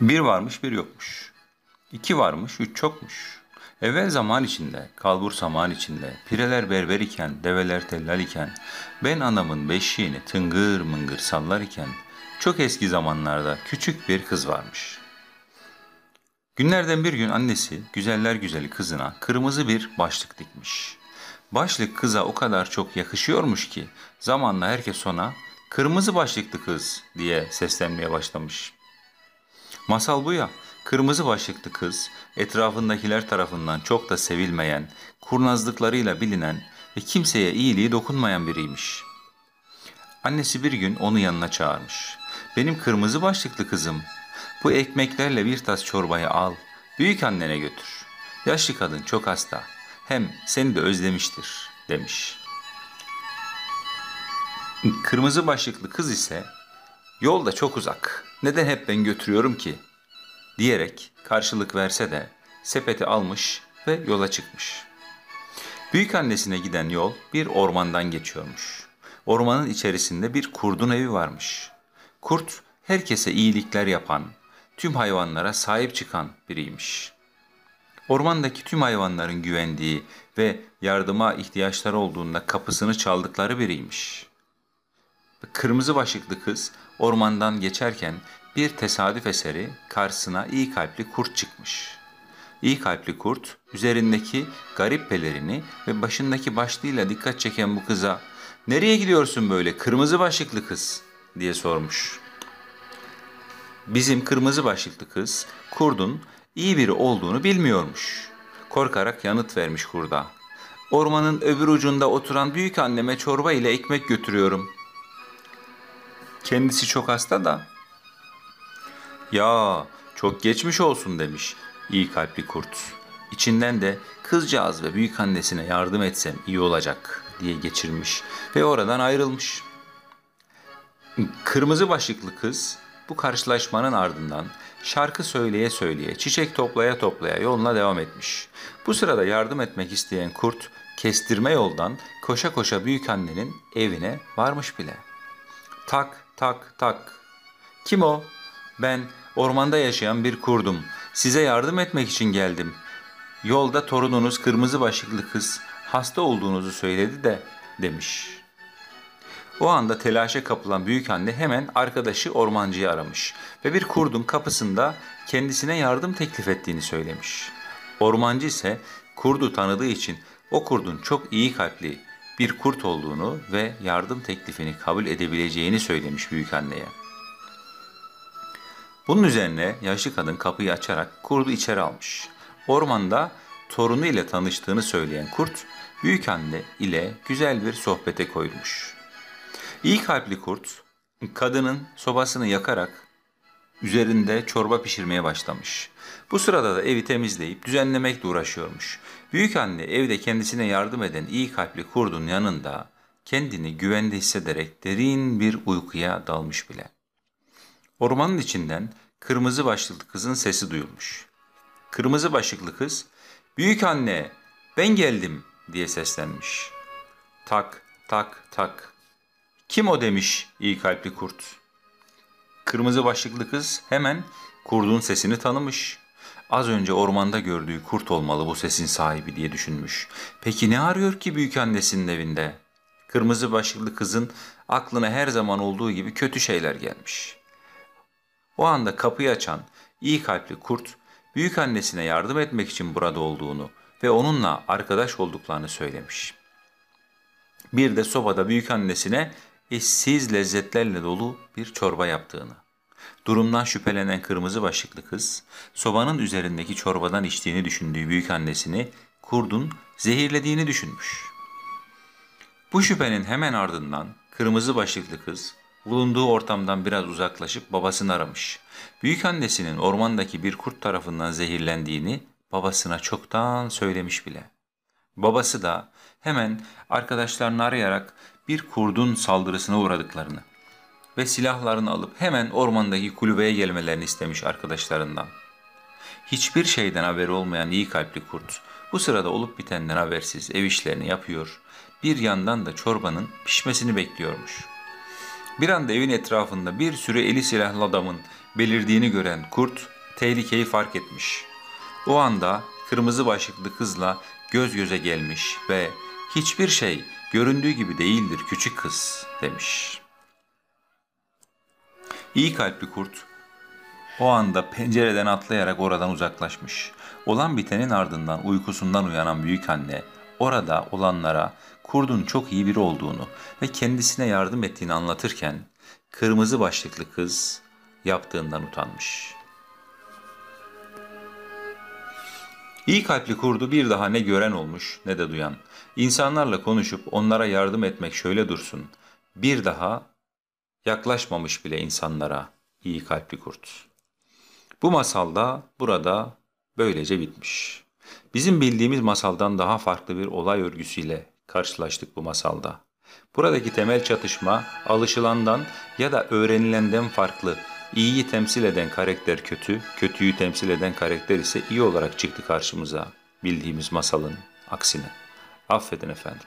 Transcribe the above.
Bir varmış bir yokmuş. İki varmış üç çokmuş. Evvel zaman içinde, kalbur zaman içinde, pireler berber iken, develer tellal iken, ben anamın beşiğini tıngır mıngır sallar iken, çok eski zamanlarda küçük bir kız varmış. Günlerden bir gün annesi güzeller güzeli kızına kırmızı bir başlık dikmiş. Başlık kıza o kadar çok yakışıyormuş ki zamanla herkes ona kırmızı başlıklı kız diye seslenmeye başlamış. Masal bu ya. Kırmızı başlıklı kız, etrafındakiler tarafından çok da sevilmeyen, kurnazlıklarıyla bilinen ve kimseye iyiliği dokunmayan biriymiş. Annesi bir gün onu yanına çağırmış. Benim kırmızı başlıklı kızım, bu ekmeklerle bir tas çorbayı al, büyük annene götür. Yaşlı kadın çok hasta, hem seni de özlemiştir, demiş. Kırmızı başlıklı kız ise, yol da çok uzak, neden hep ben götürüyorum ki?'' diyerek karşılık verse de sepeti almış ve yola çıkmış. Büyük annesine giden yol bir ormandan geçiyormuş. Ormanın içerisinde bir kurdun evi varmış. Kurt herkese iyilikler yapan, tüm hayvanlara sahip çıkan biriymiş. Ormandaki tüm hayvanların güvendiği ve yardıma ihtiyaçları olduğunda kapısını çaldıkları biriymiş. Kırmızı başlıklı kız ormandan geçerken bir tesadüf eseri karşısına iyi kalpli kurt çıkmış. İyi kalpli kurt üzerindeki garip pelerini ve başındaki başlığıyla dikkat çeken bu kıza ''Nereye gidiyorsun böyle kırmızı başlıklı kız?'' diye sormuş. Bizim kırmızı başlıklı kız kurdun iyi biri olduğunu bilmiyormuş. Korkarak yanıt vermiş kurda. Ormanın öbür ucunda oturan büyük anneme çorba ile ekmek götürüyorum. Kendisi çok hasta da ya çok geçmiş olsun demiş iyi kalpli kurt. İçinden de kızcağız ve büyük annesine yardım etsem iyi olacak diye geçirmiş ve oradan ayrılmış. Kırmızı başlıklı kız bu karşılaşmanın ardından şarkı söyleye söyleye, çiçek toplaya toplaya yoluna devam etmiş. Bu sırada yardım etmek isteyen kurt kestirme yoldan koşa koşa büyük annenin evine varmış bile. Tak tak tak. Kim o? Ben ormanda yaşayan bir kurdum. Size yardım etmek için geldim. Yolda torununuz kırmızı başlıklı kız hasta olduğunuzu söyledi de demiş. O anda telaşa kapılan büyük anne hemen arkadaşı ormancıyı aramış ve bir kurdun kapısında kendisine yardım teklif ettiğini söylemiş. Ormancı ise kurdu tanıdığı için o kurdun çok iyi kalpli bir kurt olduğunu ve yardım teklifini kabul edebileceğini söylemiş büyük anneye. Bunun üzerine yaşlı kadın kapıyı açarak kurdu içeri almış. Ormanda torunu ile tanıştığını söyleyen kurt, büyük anne ile güzel bir sohbete koyulmuş. İyi kalpli kurt, kadının sobasını yakarak üzerinde çorba pişirmeye başlamış. Bu sırada da evi temizleyip düzenlemekle uğraşıyormuş. Büyük anne evde kendisine yardım eden iyi kalpli kurdun yanında kendini güvende hissederek derin bir uykuya dalmış bile. Ormanın içinden kırmızı başlıklı kızın sesi duyulmuş. Kırmızı başlıklı kız, ''Büyük anne, ben geldim.'' diye seslenmiş. Tak, tak, tak. ''Kim o?'' demiş iyi kalpli kurt. Kırmızı başlıklı kız hemen kurdun sesini tanımış. Az önce ormanda gördüğü kurt olmalı bu sesin sahibi diye düşünmüş. Peki ne arıyor ki büyük annesinin evinde? Kırmızı başlıklı kızın aklına her zaman olduğu gibi kötü şeyler gelmiş. O anda kapıyı açan iyi kalpli kurt büyük annesine yardım etmek için burada olduğunu ve onunla arkadaş olduklarını söylemiş. Bir de sobada büyük annesine eşsiz lezzetlerle dolu bir çorba yaptığını. Durumdan şüphelenen kırmızı başlıklı kız, sobanın üzerindeki çorbadan içtiğini düşündüğü büyük annesini kurdun zehirlediğini düşünmüş. Bu şüphenin hemen ardından kırmızı başlıklı kız bulunduğu ortamdan biraz uzaklaşıp babasını aramış. Büyük annesinin ormandaki bir kurt tarafından zehirlendiğini babasına çoktan söylemiş bile. Babası da hemen arkadaşlarını arayarak bir kurdun saldırısına uğradıklarını ve silahlarını alıp hemen ormandaki kulübeye gelmelerini istemiş arkadaşlarından. Hiçbir şeyden haberi olmayan iyi kalpli kurt bu sırada olup bitenden habersiz ev işlerini yapıyor, bir yandan da çorbanın pişmesini bekliyormuş. Bir anda evin etrafında bir sürü eli silahlı adamın belirdiğini gören kurt tehlikeyi fark etmiş. O anda kırmızı başlıklı kızla göz göze gelmiş ve hiçbir şey göründüğü gibi değildir küçük kız demiş. İyi kalpli kurt o anda pencereden atlayarak oradan uzaklaşmış. Olan bitenin ardından uykusundan uyanan büyük anne orada olanlara kurdun çok iyi biri olduğunu ve kendisine yardım ettiğini anlatırken kırmızı başlıklı kız yaptığından utanmış. İyi kalpli kurdu bir daha ne gören olmuş ne de duyan. İnsanlarla konuşup onlara yardım etmek şöyle dursun. Bir daha yaklaşmamış bile insanlara iyi kalpli kurt. Bu masalda burada böylece bitmiş. Bizim bildiğimiz masaldan daha farklı bir olay örgüsüyle karşılaştık bu masalda. Buradaki temel çatışma alışılandan ya da öğrenilenden farklı. İyiyi temsil eden karakter kötü, kötüyü temsil eden karakter ise iyi olarak çıktı karşımıza bildiğimiz masalın aksine. Affedin efendim.